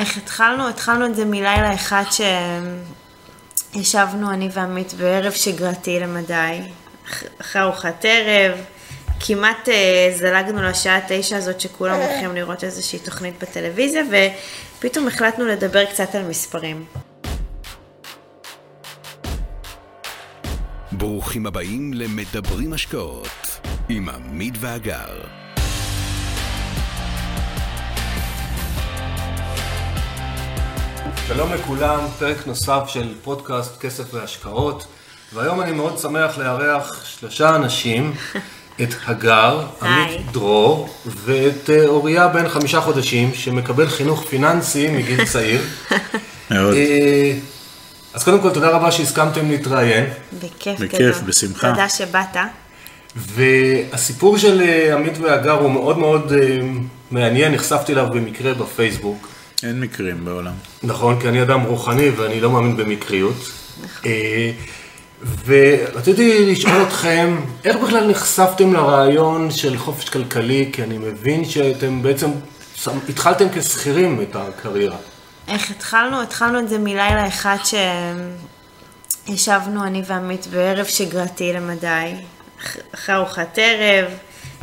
איך התחלנו? התחלנו את זה מלילה אחד שישבנו אני ועמית בערב שגרתי למדי, אחרי ארוחת ערב, כמעט אה, זלגנו לשעה תשע הזאת שכולם הולכים לראות איזושהי תוכנית בטלוויזיה, ופתאום החלטנו לדבר קצת על מספרים. ברוכים הבאים למדברים השקעות עם עמית ואגר. שלום לכולם, פרק נוסף של פודקאסט כסף והשקעות והיום אני מאוד שמח לארח שלושה אנשים את הגר, עמית דרור ואת אה, אוריה בן חמישה חודשים שמקבל חינוך פיננסי מגיל צעיר. מאוד. אה, אז קודם כל תודה רבה שהסכמתם להתראיין בכיף בכיף. בשמחה. תודה שבאת. והסיפור של אה, עמית והגר הוא מאוד מאוד מעניין, נחשפתי אליו במקרה בפייסבוק. אין מקרים בעולם. נכון, כי אני אדם רוחני ואני לא מאמין במקריות. אה, ורציתי לשאול אתכם, איך בכלל נחשפתם לרעיון של חופש כלכלי? כי אני מבין שאתם בעצם התחלתם כשכירים את הקריירה. איך התחלנו? התחלנו את זה מלילה אחד שישבנו אני ועמית בערב שגרתי למדי, אח- אחרי ארוחת ערב,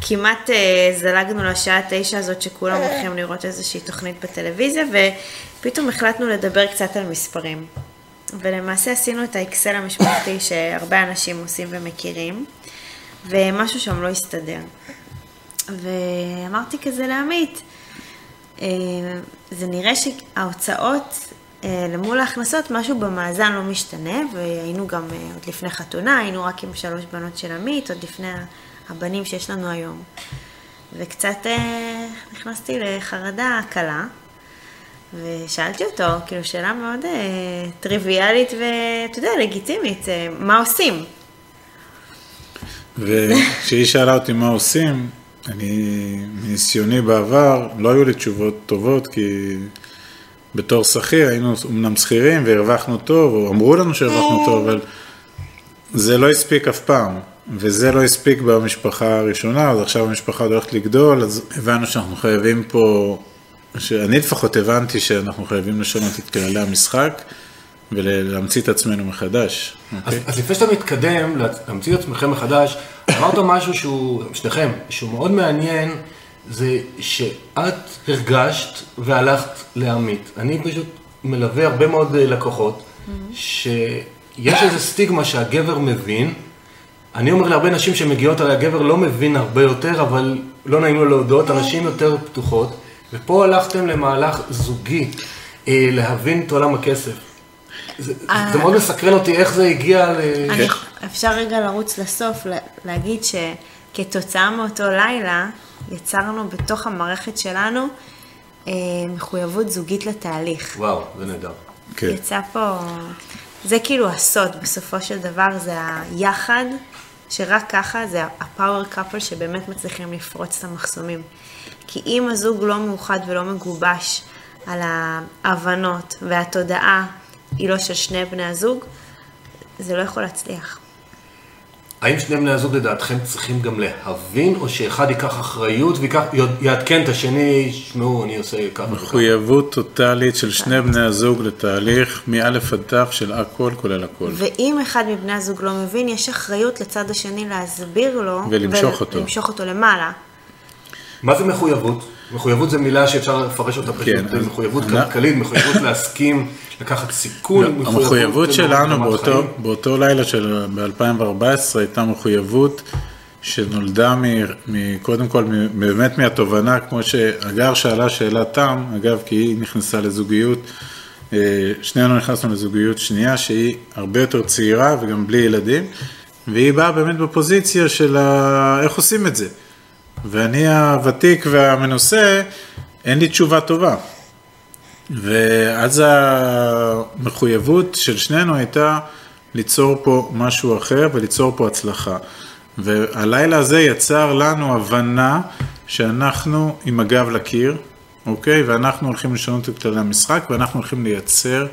כמעט אה, זלגנו לשעה תשע הזאת שכולם הולכים לראות איזושהי תוכנית בטלוויזיה, ופתאום החלטנו לדבר קצת על מספרים. ולמעשה עשינו את האקסל המשפחתי שהרבה אנשים עושים ומכירים, ומשהו שם לא הסתדר. ואמרתי כזה לעמית, אה, זה נראה שההוצאות אה, למול ההכנסות, משהו במאזן לא משתנה, והיינו גם אה, עוד לפני חתונה, היינו רק עם שלוש בנות של עמית, עוד לפני הבנים שיש לנו היום. וקצת אה, נכנסתי לחרדה קלה, ושאלתי אותו, כאילו, שאלה מאוד אה, טריוויאלית ואתה יודע, לגיטימית, אה, מה עושים? וכשהיא שאלה אותי מה עושים, אני, מניסיוני בעבר, לא היו לי תשובות טובות, כי בתור שכיר היינו אמנם שכירים והרווחנו טוב, או אמרו לנו שהרווחנו טוב, אבל זה לא הספיק אף פעם. וזה לא הספיק במשפחה הראשונה, אז עכשיו המשפחה עוד הולכת לגדול, אז הבנו שאנחנו חייבים פה, שאני לפחות הבנתי שאנחנו חייבים לשנות את כללי המשחק ולהמציא את עצמנו מחדש. אז, אוקיי? אז לפני שאתה מתקדם, להמציא את עצמכם מחדש, אמרת משהו שהוא, שניכם, שהוא מאוד מעניין, זה שאת הרגשת והלכת לעמית. אני פשוט מלווה הרבה מאוד אה, לקוחות, שיש איזו סטיגמה שהגבר מבין. אני אומר להרבה נשים שמגיעות עליי, הגבר לא מבין הרבה יותר, אבל לא נעים לו להודות, הנשים יותר פתוחות, ופה הלכתם למהלך זוגי, אה, להבין את עולם הכסף. זה, זה מאוד מסקרן אותי איך זה הגיע ל... אני, אפשר רגע לרוץ לסוף, לה- להגיד שכתוצאה מאותו לילה, יצרנו בתוך המערכת שלנו אה, מחויבות זוגית לתהליך. וואו, זה נהדר. כן. יצא פה, זה כאילו הסוד, בסופו של דבר זה היחד, שרק ככה זה הפאוור קאפל שבאמת מצליחים לפרוץ את המחסומים. כי אם הזוג לא מאוחד ולא מגובש על ההבנות והתודעה היא לא של שני בני הזוג, זה לא יכול להצליח. האם שני בני הזוג לדעתכם צריכים גם להבין, או שאחד ייקח אחריות ויעדכן את השני, שמעו, אני עושה ככה וככה. מחויבות טוטאלית של שני בני הזוג לתהליך מאלף עד תף של הכל כולל הכל. ואם אחד מבני הזוג לא מבין, יש אחריות לצד השני להסביר לו. ולמשוך אותו. ולמשוך אותו למעלה. מה זה מחויבות? מחויבות זה מילה שאפשר לפרש אותה פשוט, כן, אז- מחויבות אני- כלכלית, מחויבות להסכים, לקחת סיכון, לא, מחויבות המחויבות שלנו באותו, חיים. באותו לילה של ב-2014 הייתה מחויבות שנולדה מ, מ, קודם כל מ, באמת מהתובנה, כמו שהגר שאלה שאלת תם, אגב, כי היא נכנסה לזוגיות, אה, שנינו נכנסנו לזוגיות שנייה שהיא הרבה יותר צעירה וגם בלי ילדים, והיא באה באמת בפוזיציה של ה, איך עושים את זה. ואני הוותיק והמנוסה, אין לי תשובה טובה. ואז המחויבות של שנינו הייתה ליצור פה משהו אחר וליצור פה הצלחה. והלילה הזה יצר לנו הבנה שאנחנו עם הגב לקיר, אוקיי? ואנחנו הולכים לשנות את כללי המשחק ואנחנו הולכים לייצר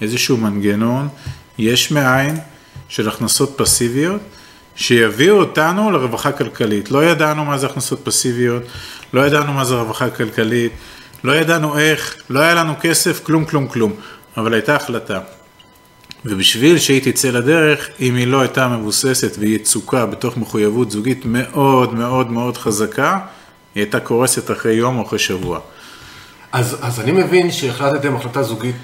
איזשהו מנגנון יש מאין של הכנסות פסיביות שיביאו אותנו לרווחה כלכלית. לא ידענו מה זה הכנסות פסיביות, לא ידענו מה זה רווחה כלכלית, לא ידענו איך, לא היה לנו כסף, כלום, כלום, כלום. אבל הייתה החלטה. ובשביל שהיא תצא לדרך, אם היא לא הייתה מבוססת ויצוקה בתוך מחויבות זוגית מאוד מאוד מאוד חזקה, היא הייתה קורסת אחרי יום או אחרי שבוע. אז, אז אני מבין שהחלטתם החלטה זוגית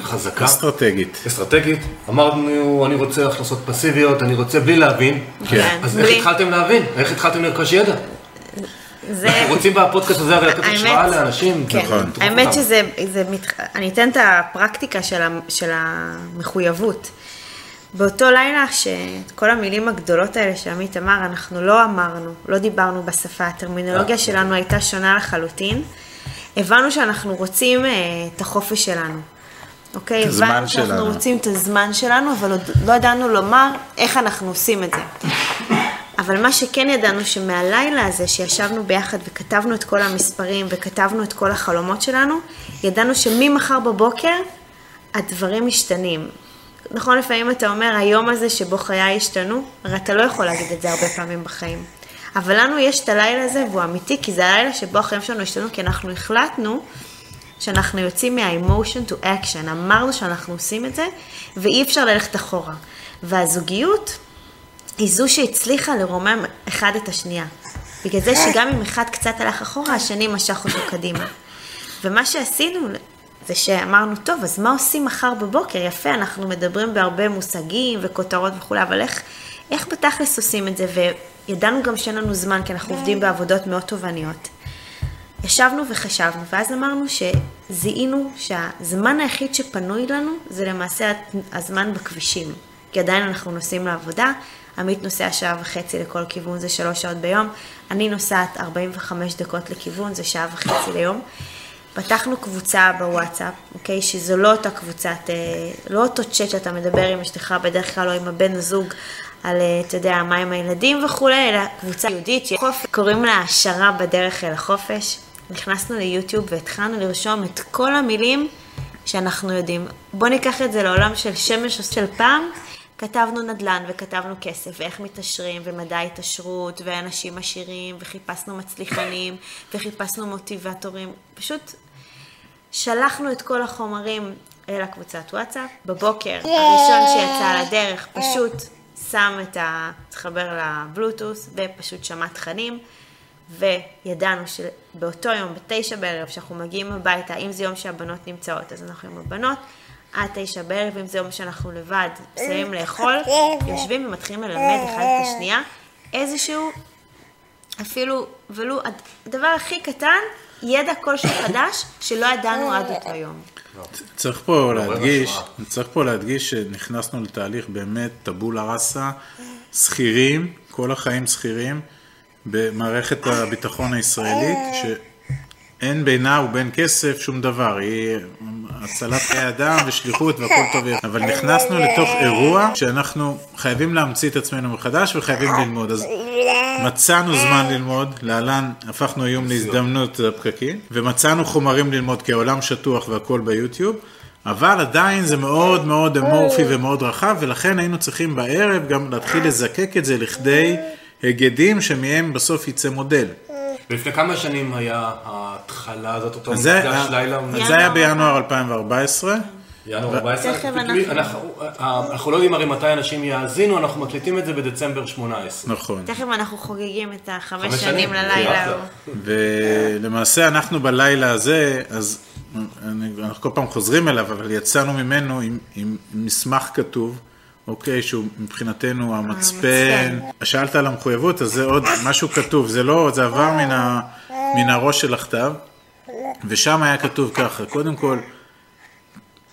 חזקה, אסטרטגית. אסטרטגית. אמרנו, אני רוצה הכנסות פסיביות, אני רוצה בלי להבין. כן. אז. איך התחלתם להבין? איך התחלתם לרכוש ידע? זה... אנחנו רוצים בפודקאסט הזה הרי לתת השראה לאנשים. כן, האמת. שזה, זה מת... אני אתן את הפרקטיקה של, המחויבות. באותו לילה שאת כל המילים הגדולות האלה שעמית אמר, אנחנו לא אמרנו, לא דיברנו בשפה, הטרמינולוגיה אה, שלנו הייתה שונה לחלוטין. הבנו שאנחנו רוצים אה, את החופש שלנו. אוקיי? את הבנו שאנחנו שלנו. רוצים את הזמן שלנו, אבל עוד לא ידענו לומר איך אנחנו עושים את זה. אבל מה שכן ידענו שמהלילה הזה שישבנו ביחד וכתבנו את כל המספרים וכתבנו את כל החלומות שלנו, ידענו שממחר בבוקר הדברים משתנים. נכון, לפעמים אתה אומר, היום הזה שבו חיי השתנו, הרי אתה לא יכול להגיד את זה הרבה פעמים בחיים. אבל לנו יש את הלילה הזה, והוא אמיתי, כי זה הלילה שבו החיים שלנו השתנו, כי אנחנו החלטנו שאנחנו יוצאים מה-emotion to action. אמרנו שאנחנו עושים את זה, ואי אפשר ללכת אחורה. והזוגיות היא זו שהצליחה לרומם אחד את השנייה. בגלל זה שגם אם אחד קצת הלך אחורה, השני משך אותו קדימה. ומה שעשינו זה שאמרנו, טוב, אז מה עושים מחר בבוקר? יפה, אנחנו מדברים בהרבה מושגים וכותרות וכולי, אבל איך, איך בתכלס עושים את זה? וידענו גם שאין לנו זמן, כי אנחנו עובדים בעבודות מאוד תובעניות. ישבנו וחשבנו, ואז אמרנו שזיהינו שהזמן היחיד שפנוי לנו זה למעשה הזמן בכבישים. כי עדיין אנחנו נוסעים לעבודה, עמית נוסע שעה וחצי לכל כיוון, זה שלוש שעות ביום, אני נוסעת 45 דקות לכיוון, זה שעה וחצי ליום. פתחנו קבוצה בוואטסאפ, אוקיי, שזו לא אותה קבוצת, אה, לא אותו צ'אט שאתה מדבר עם אשתך בדרך כלל או עם הבן הזוג על, אה, אתה יודע, מה עם הילדים וכולי, אלא קבוצה יהודית שקוראים לה העשרה בדרך אל החופש. נכנסנו ליוטיוב והתחלנו לרשום את כל המילים שאנחנו יודעים. בואו ניקח את זה לעולם של שמש של פעם. כתבנו נדל"ן וכתבנו כסף ואיך מתעשרים ומדע התעשרות ואנשים עשירים וחיפשנו מצליחנים וחיפשנו מוטיבטורים. פשוט שלחנו את כל החומרים אל הקבוצת וואטסאפ. בבוקר הראשון שיצא לדרך פשוט שם את ה... התחבר לבלוטוס ופשוט שמע תכנים. וידענו שבאותו יום, בתשע בערב, שאנחנו מגיעים הביתה, אם זה יום שהבנות נמצאות, אז אנחנו עם הבנות, עד תשע בערב, אם זה יום שאנחנו לבד, מסיימים לאכול, יושבים ומתחילים ללמד אחד את השנייה, איזשהו, אפילו, ולו הדבר הכי קטן, ידע כלשהו חדש, שלא ידענו עד אותו יום. צריך פה להדגיש, השראה. צריך פה להדגיש שנכנסנו לתהליך באמת טבולה ראסה, שכירים, כל החיים שכירים, במערכת הביטחון הישראלית, שאין בינה ובין כסף שום דבר, היא הצלת חיי אדם ושליחות והכל טוב. אבל נכנסנו לתוך אירוע שאנחנו חייבים להמציא את עצמנו מחדש וחייבים ללמוד, אז מצאנו זמן ללמוד, להלן הפכנו איום להזדמנות לפקקים, ומצאנו חומרים ללמוד כי העולם שטוח והכל ביוטיוב, אבל עדיין זה מאוד מאוד אמורפי ומאוד רחב, ולכן היינו צריכים בערב גם להתחיל לזקק את זה לכדי היגדים שמהם בסוף יצא מודל. ולפני כמה שנים היה ההתחלה הזאת, אותו מפגש לילה? זה היה בינואר 2014, ינואר 14? תכף בדיוק, אנחנו- אנחנו אנחנו לא יודעים הרי מתי אנשים יאזינו, אנחנו מקליטים את זה בדצמבר 18. נכון. תכף אנחנו חוגגים את החמש חמש שנים שנים, ללילה. ההוא. ולמעשה אנחנו בלילה הזה, אז אנחנו כל פעם חוזרים אליו, אבל יצאנו ממנו עם מסמך כתוב, אוקיי, שהוא מבחינתנו המצפן. שאלת על המחויבות, אז זה עוד משהו כתוב, זה לא, זה עבר מן, ה, מן הראש של הכתב, ושם היה כתוב ככה, קודם כל,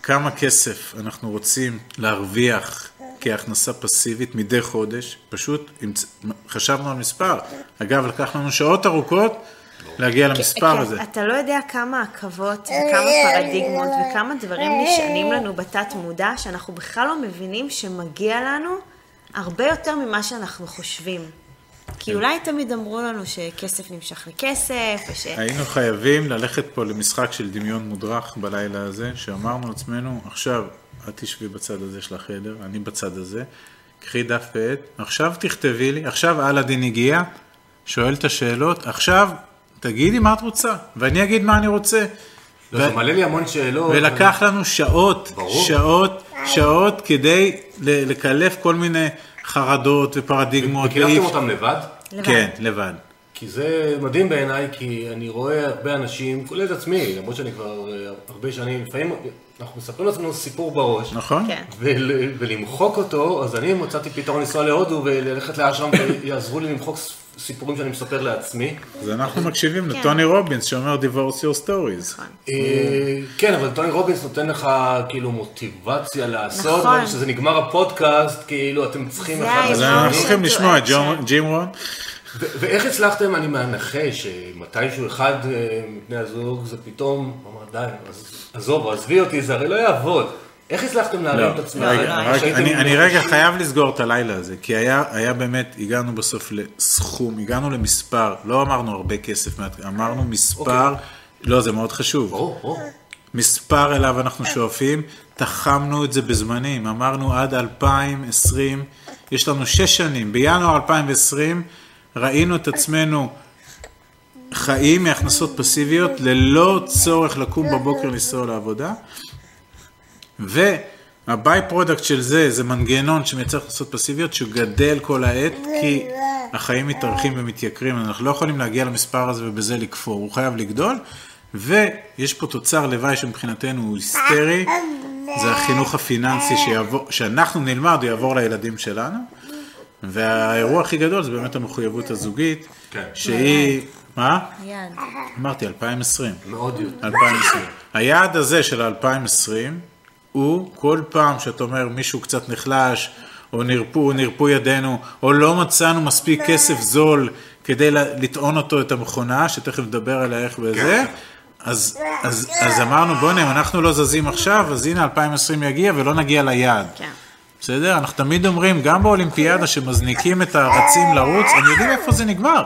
כמה כסף אנחנו רוצים להרוויח כהכנסה פסיבית מדי חודש, פשוט חשבנו על מספר. אגב, לקח לנו שעות ארוכות להגיע למספר כן, הזה. אתה לא יודע כמה עכבות וכמה פרדיגמות וכמה דברים נשענים לנו בתת מודע, שאנחנו בכלל לא מבינים שמגיע לנו הרבה יותר ממה שאנחנו חושבים. כי כן. אולי תמיד אמרו לנו שכסף נמשך לכסף, וש... היינו חייבים ללכת פה למשחק של דמיון מודרך בלילה הזה, שאמרנו לעצמנו, עכשיו את תשבי בצד הזה של החדר, אני בצד הזה, קחי דף ועט, עכשיו תכתבי לי, עכשיו אלאדין הגיע, שואל את השאלות, עכשיו תגידי מה את רוצה, ואני אגיד מה אני רוצה. לא, זה מעלה לי המון שאלות. ולקח לנו שעות, ברור. שעות, שעות כדי לקלף כל מיני חרדות ופרדיגמות. וקילפתם ואי- אותם לבד? לבד. כן, לבד. כי זה מדהים בעיניי, כי אני רואה הרבה אנשים, כולל את עצמי, למרות שאני כבר אה, הרבה שנים, לפעמים אנחנו מספרים לעצמנו סיפור בראש, נכון? כן. ול, ולמחוק אותו, אז אני מצאתי פתרון לנסוע להודו וללכת לאשרם ויעזרו לי למחוק סיפורים שאני מספר לעצמי. אז אנחנו מקשיבים כן. לטוני רובינס שאומר divorce your stories. אה, כן, אבל טוני רובינס נותן לך כאילו מוטיבציה לעשות, נכון. וכשזה נגמר הפודקאסט, כאילו אתם צריכים זה אחד אז. אנחנו צריכים לשמוע את ג'ים רון. ואיך הצלחתם, אני מהנחש, שמתישהו אחד אה, מבני הזוג זה פתאום, הוא אמר די, אז עזוב, עזבי אותי, זה הרי לא יעבוד. איך הצלחתם להרים את לא, רק- שהייתם אני, רגע חייב לסגור את הלילה הזה, כי היה, באמת, הגענו בסוף לסכום, הגענו למספר, לא אמרנו הרבה כסף, אמרנו מספר, לא, זה מאוד חשוב. מספר אליו אנחנו שואפים, תחמנו את זה בזמנים, אמרנו עד 2020, יש לנו שש שנים, בינואר 2020 ראינו את עצמנו חיים מהכנסות פסיביות ללא צורך לקום בבוקר לנסוע לעבודה, וה by-product של זה, זה מנגנון שמייצר הכנסות פסיביות שגדל כל העת, כי החיים מתארחים ומתייקרים, אנחנו לא יכולים להגיע למספר הזה ובזה לכפור, הוא חייב לגדול, ויש פה תוצר לוואי שמבחינתנו הוא היסטרי, זה החינוך הפיננסי שיעבור, שאנחנו נלמד, הוא יעבור לילדים שלנו, והאירוע הכי גדול זה באמת המחויבות הזוגית, כן. שהיא, מה? יד. אמרתי, 2020. מאוד יותר. 2020. היעד הזה של 2020 הוא כל פעם שאתה אומר מישהו קצת נחלש, או נרפו, נרפו ידינו, או לא מצאנו מספיק כסף זול כדי לטעון אותו את המכונה, שתכף נדבר עליה איך וזה, אז, אז, אז אמרנו בוא'נה, אם אנחנו לא זזים עכשיו, אז הנה 2020 יגיע ולא נגיע ליעד. כן. בסדר? אנחנו תמיד אומרים, גם באולימפיאדה שמזניקים את הרצים לרוץ, הם יודעים איפה זה נגמר.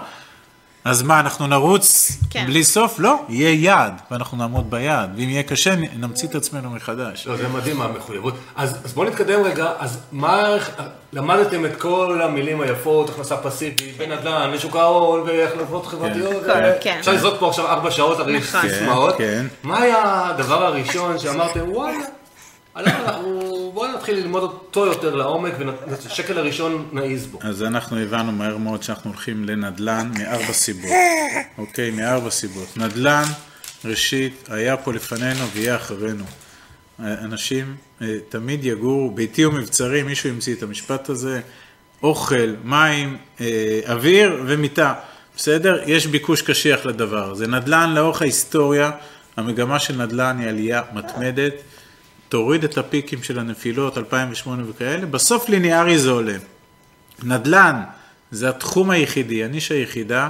אז מה, אנחנו נרוץ כן. בלי סוף? לא, יהיה יעד, ואנחנו נעמוד ביעד. ואם יהיה קשה, נמציא את עצמנו מחדש. לא, זה מדהים המחויבות. אז, אז בואו נתקדם רגע, אז מה, למדתם את כל המילים היפות, הכנסה פסיבית, בנדל"ן, ושוק ההון, והחלפות חברתיות, כן, כן. אפשר לזרוק פה עכשיו ארבע שעות, הרי יש נכון. סיסמאות. כן. מה היה הדבר הראשון שאמרתם, וואלה, אנחנו, בואו נתחיל ללמוד אותו יותר לעומק, ושקל הראשון נעיז בו. אז אנחנו הבנו מהר מאוד שאנחנו הולכים לנדל"ן מארבע סיבות. אוקיי, מארבע סיבות. נדל"ן, ראשית, היה פה לפנינו ויהיה אחרינו. אנשים אה, תמיד יגורו, ביתי ומבצרי, מישהו המציא את המשפט הזה, אוכל, מים, אה, אוויר ומיטה. בסדר? יש ביקוש קשיח לדבר הזה. נדל"ן לאורך ההיסטוריה, המגמה של נדל"ן היא עלייה מתמדת. תוריד את הפיקים של הנפילות, 2008 וכאלה, בסוף ליניארי זה עולה. נדל"ן זה התחום היחידי, הנישה היחידה,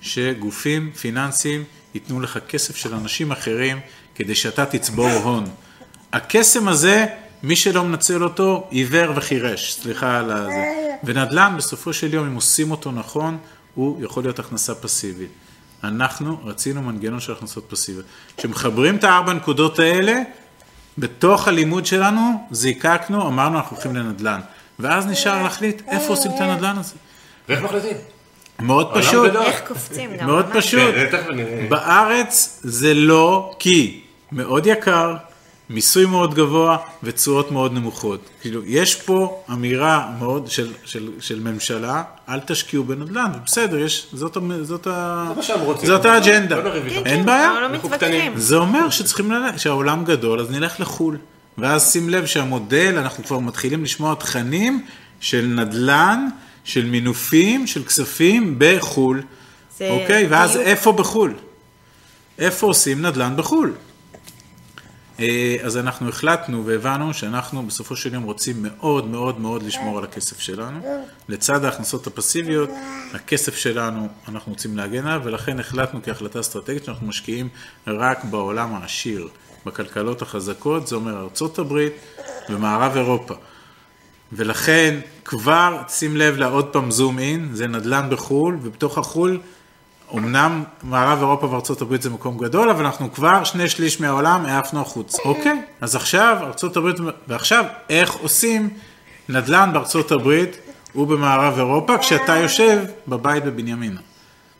שגופים פיננסיים ייתנו לך כסף של אנשים אחרים כדי שאתה תצבור הון. הקסם הזה, מי שלא מנצל אותו, עיוור וחירש, סליחה על הזה. ונדל"ן, בסופו של יום, אם עושים אותו נכון, הוא יכול להיות הכנסה פסיבית. אנחנו רצינו מנגנון של הכנסות פסיביות. כשמחברים את הארבע נקודות האלה, בתוך הלימוד שלנו זיקקנו, אמרנו אנחנו הולכים לנדל"ן. ואז נשאר להחליט איפה עושים את הנדל"ן הזה. ואיך מחליטים? מאוד פשוט. איך קופצים גם. מאוד. פשוט. בארץ זה לא כי מאוד יקר, מיסוי מאוד גבוה ותשואות מאוד נמוכות. כאילו, יש פה אמירה מאוד של, של, של ממשלה, אל תשקיעו בנדל"ן, בסדר, יש, זאת, זאת, ה. זאת האג'נדה. לא איתם. כן, אין כן, בעיה. אנחנו לא. זה אומר שצריכים ללכת, שהעולם גדול, אז נלך לחו"ל. ואז שים לב שהמודל, אנחנו כבר מתחילים לשמוע תכנים של נדל"ן, של מינופים, של כספים בחו"ל. אוקיי? ואז. איפה בחו"ל? איפה עושים נדל"ן בחו"ל? אה, אז אנחנו החלטנו והבנו שאנחנו בסופו של יום רוצים מאוד מאוד מאוד לשמור על הכסף שלנו. לצד ההכנסות הפסיביות, הכסף שלנו אנחנו רוצים להגן עליו, ולכן החלטנו כהחלטה אסטרטגית שאנחנו משקיעים רק בעולם העשיר, בכלכלות החזקות, זה אומר ארצות הברית ומערב אירופה. ולכן כבר, שים לב לעוד פעם זום אין, זה נדל"ן בחו"ל, ובתוך החו"ל, אמנם מערב אירופה וארצות הברית זה מקום גדול, אבל אנחנו כבר שני שליש מהעולם העפנו החוץ. אוקיי, אז עכשיו ארצות הברית, ועכשיו איך עושים נדל"ן בארצות הברית ובמערב אירופה, כשאתה יושב בבית בבנימינה.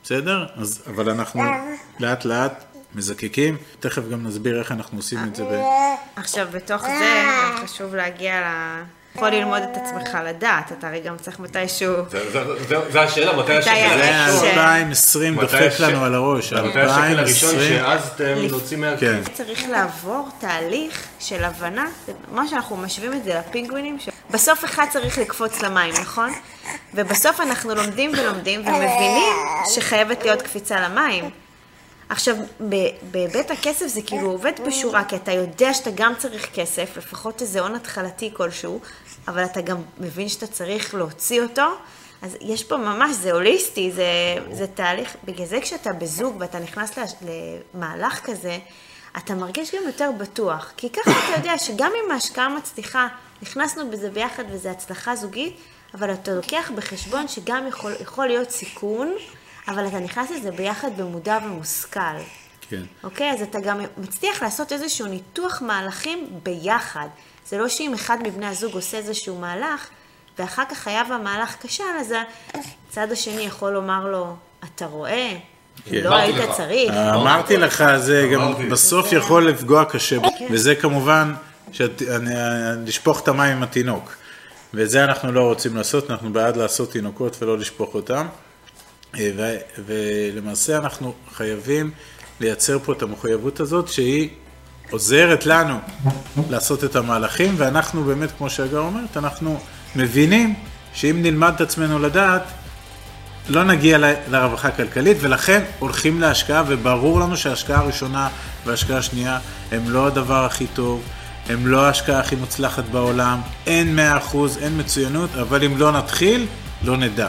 בסדר? אז, אבל אנחנו לאט לאט מזקקים, תכף גם נסביר איך אנחנו עושים את זה. ב... עכשיו, בתוך זה, חשוב להגיע ל... יכול ללמוד את עצמך לדעת, אתה הרי גם צריך מתישהו... זה- זה- זה- זה השאלה, מתי השקל ה- זה ש- הראשון? 2020 מתי דופק לנו על הראש, מתי השקל הראשון 2020, שהעזתם להוציא מהכיס? כן. צריך לעבור תהליך של הבנה, מה שאנחנו משווים את זה לפינגווינים, בסוף אחד צריך לקפוץ למים, נכון? ובסוף אנחנו לומדים ולומדים ומבינים שחייבת להיות קפיצה למים. עכשיו, ב- בהיבט הכסף זה כאילו עובד בשורה, כי אתה יודע שאתה גם צריך כסף, לפחות איזה הון התחלתי כלשהו, אבל אתה גם מבין שאתה צריך להוציא אותו, אז יש פה ממש, זה הוליסטי, זה, זה תהליך, בגלל זה כשאתה בזוג ואתה נכנס למהלך כזה, אתה מרגיש גם יותר בטוח, כי ככה אתה יודע שגם אם ההשקעה מצליחה, נכנסנו בזה ביחד וזו הצלחה זוגית, אבל אתה לוקח בחשבון שגם יכול, יכול להיות סיכון, אבל אתה נכנס לזה ביחד במודע ומושכל. כן. אוקיי? אז אתה גם מצליח לעשות איזשהו ניתוח מהלכים ביחד. זה לא שאם אחד מבני הזוג עושה איזשהו מהלך, ואחר כך היה והמהלך כשל, אז הצד השני יכול לומר לו, אתה רואה? כן. לא היית. צריך. אמרתי לך, זה. גם בסוף יכול לפגוע קשה, וזה כמובן, לשפוך את המים עם התינוק. ואת זה אנחנו לא רוצים לעשות, אנחנו בעד לעשות תינוקות ולא לשפוך אותם. אה, ו- ולמעשה אנחנו חייבים לייצר פה את המחויבות הזאת, שהיא עוזרת לנו לעשות את המהלכים, ואנחנו באמת, כמו שהגר אומרת, אנחנו מבינים שאם נלמד את עצמנו לדעת, לא נגיע ל- לרווחה הכלכלית, ולכן הולכים להשקעה, וברור לנו שההשקעה הראשונה וההשקעה השנייה הם לא הדבר הכי טוב, הם לא ההשקעה הכי מוצלחת בעולם, אין 100%, אין מצוינות, אבל אם לא נתחיל, לא נדע.